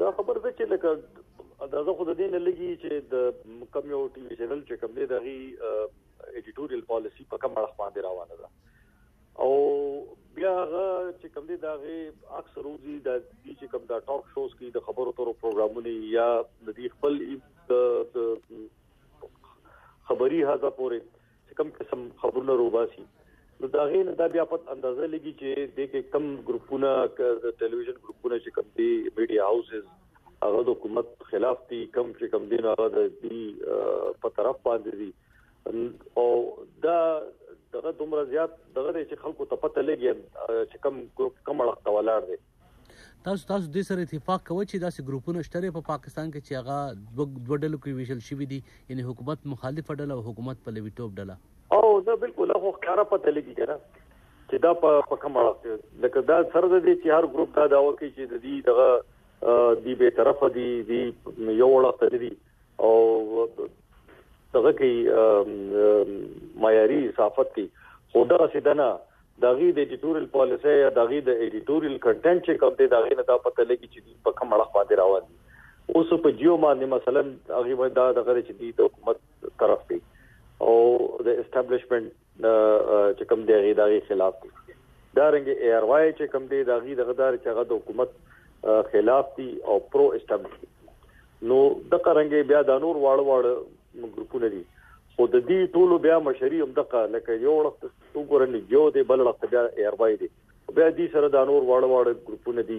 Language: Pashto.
دا خبر ده چې لکه دا زه خو د دې نه لګي چې د کم یو ټي وي چینل چې کم دی دغه ایډیټوریل پالیسی په کوم اړه باندې روانه ده او بیا هغه چې کم دی دغه اکثر روزي د دې چې کم دا ټاک شوز کې د خبرو تر پروګرامونو یا د دې خپل د خبري هدا پورې چې کوم قسم خبرونه روباسي نو دا غي نه دا بیا په اندازه لګي چې د کې کم ګروپونه د ټلویزیون ګروپونه چې کم دي میډیا هاوسز هغه د حکومت خلاف دي کم چې کم دي هغه د دې په طرف باندې دي او دا دغه دومره زیات دغه چې خلکو ته پته لګي چې کم ګروپ کم اړه ولاړ دي تاسو تاسو دې سره اتفاق کوئ چې داسې ګروپونه شته دی په پاکستان کې چې هغه دوه دوه ډلو کې ویشل شوي دي یعنی حکومت مخالفه ډله او حکومت پلوي ټوب ډله او دا بالکل هغه ښکارا پته لګي کنه چې دا په په کوم اړه لکه دا سره د دې چې هر ګروپ دا دا وکړي چې د دې دغه دی به طرف دی دی یو وړه ته دی او دغه کی معیاري صحافت کی خو دغه سیدنه دغه د ایډیټوریل پالیسي یا دغه د ایډیټوریل کنټینټ چې کوم دی دغه نه دا پته لګی چې په کوم اړه باندې روان دي اوس په جیو باندې مثلا هغه دا دغه چې دی د حکومت طرف دی او د اسټابلیشمنت چې کوم دی هغه دغه خلاف دي دا رنګ ای ار وای چې کوم دی دا غي دغه دار چې هغه د حکومت خلاف دي او پرو اسټابلیشمنت نو د قرنګ بیا د نور واړه واړه ګروپونه دي خو د دې ټولو بیا مشري هم دغه لکه یو وخت وګورنه یو دی بل وخت بیا ای ار وای دی بیا دې سره د نور واړه واړه ګروپونه دي